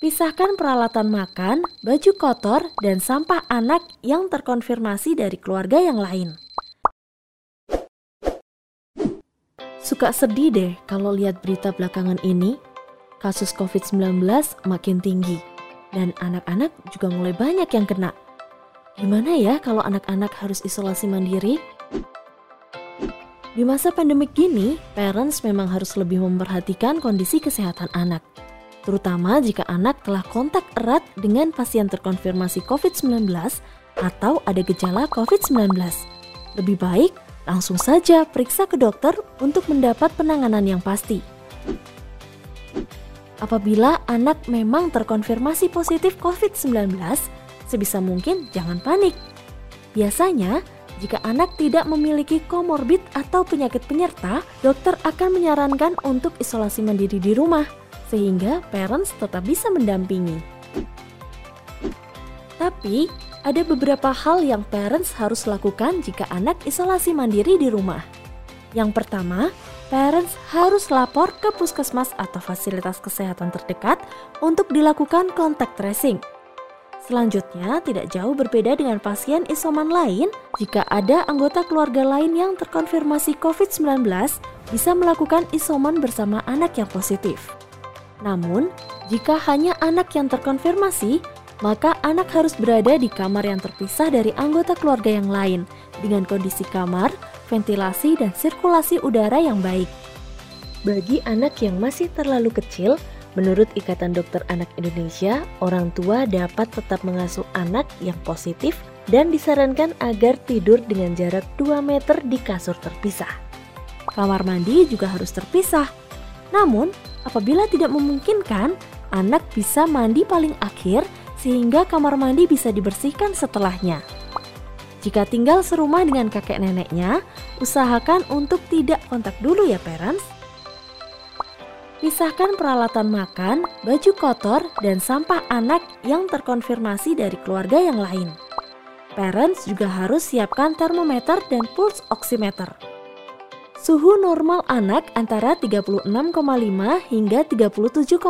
Pisahkan peralatan makan, baju kotor, dan sampah anak yang terkonfirmasi dari keluarga yang lain. Suka sedih deh kalau lihat berita belakangan ini. Kasus COVID-19 makin tinggi, dan anak-anak juga mulai banyak yang kena. Gimana ya kalau anak-anak harus isolasi mandiri? Di masa pandemik gini, parents memang harus lebih memperhatikan kondisi kesehatan anak terutama jika anak telah kontak erat dengan pasien terkonfirmasi COVID-19 atau ada gejala COVID-19. Lebih baik langsung saja periksa ke dokter untuk mendapat penanganan yang pasti. Apabila anak memang terkonfirmasi positif COVID-19, sebisa mungkin jangan panik. Biasanya, jika anak tidak memiliki komorbid atau penyakit penyerta, dokter akan menyarankan untuk isolasi mandiri di rumah sehingga parents tetap bisa mendampingi. Tapi, ada beberapa hal yang parents harus lakukan jika anak isolasi mandiri di rumah. Yang pertama, parents harus lapor ke puskesmas atau fasilitas kesehatan terdekat untuk dilakukan kontak tracing. Selanjutnya, tidak jauh berbeda dengan pasien isoman lain, jika ada anggota keluarga lain yang terkonfirmasi COVID-19, bisa melakukan isoman bersama anak yang positif. Namun, jika hanya anak yang terkonfirmasi, maka anak harus berada di kamar yang terpisah dari anggota keluarga yang lain dengan kondisi kamar, ventilasi, dan sirkulasi udara yang baik. Bagi anak yang masih terlalu kecil, menurut Ikatan Dokter Anak Indonesia, orang tua dapat tetap mengasuh anak yang positif dan disarankan agar tidur dengan jarak 2 meter di kasur terpisah. Kamar mandi juga harus terpisah. Namun, Apabila tidak memungkinkan, anak bisa mandi paling akhir sehingga kamar mandi bisa dibersihkan setelahnya. Jika tinggal serumah dengan kakek neneknya, usahakan untuk tidak kontak dulu ya parents. Pisahkan peralatan makan, baju kotor, dan sampah anak yang terkonfirmasi dari keluarga yang lain. Parents juga harus siapkan termometer dan pulse oximeter. Suhu normal anak antara 36,5 hingga 37,5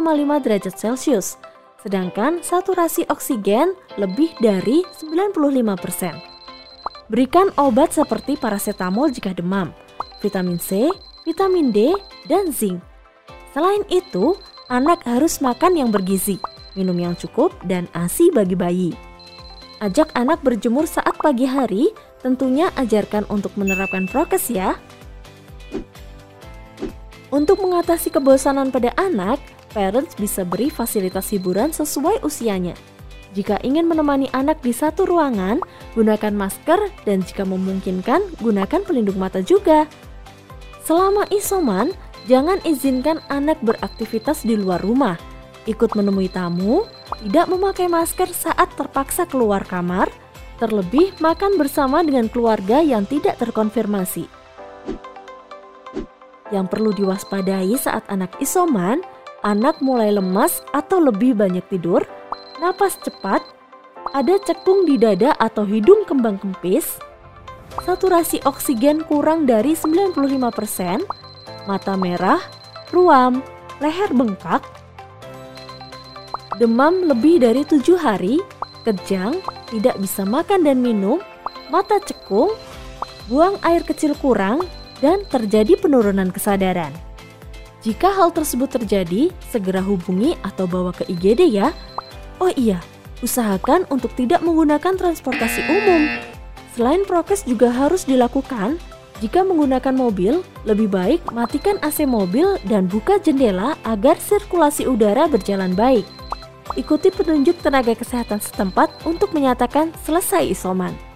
derajat Celcius, sedangkan saturasi oksigen lebih dari 95%. Berikan obat seperti paracetamol jika demam, vitamin C, vitamin D, dan zinc. Selain itu, anak harus makan yang bergizi, minum yang cukup, dan ASI bagi bayi. Ajak anak berjemur saat pagi hari, tentunya ajarkan untuk menerapkan prokes ya. Untuk mengatasi kebosanan pada anak, parents bisa beri fasilitas hiburan sesuai usianya. Jika ingin menemani anak di satu ruangan, gunakan masker dan jika memungkinkan, gunakan pelindung mata juga. Selama isoman, jangan izinkan anak beraktivitas di luar rumah. Ikut menemui tamu, tidak memakai masker saat terpaksa keluar kamar, terlebih makan bersama dengan keluarga yang tidak terkonfirmasi. Yang perlu diwaspadai saat anak isoman, anak mulai lemas atau lebih banyak tidur, napas cepat, ada cekung di dada atau hidung kembang kempis, saturasi oksigen kurang dari 95%, mata merah, ruam, leher bengkak, demam lebih dari tujuh hari, kejang, tidak bisa makan dan minum, mata cekung, buang air kecil kurang, dan terjadi penurunan kesadaran. Jika hal tersebut terjadi, segera hubungi atau bawa ke IGD ya. Oh iya, usahakan untuk tidak menggunakan transportasi umum. Selain prokes juga harus dilakukan, jika menggunakan mobil, lebih baik matikan AC mobil dan buka jendela agar sirkulasi udara berjalan baik. Ikuti petunjuk tenaga kesehatan setempat untuk menyatakan selesai isoman.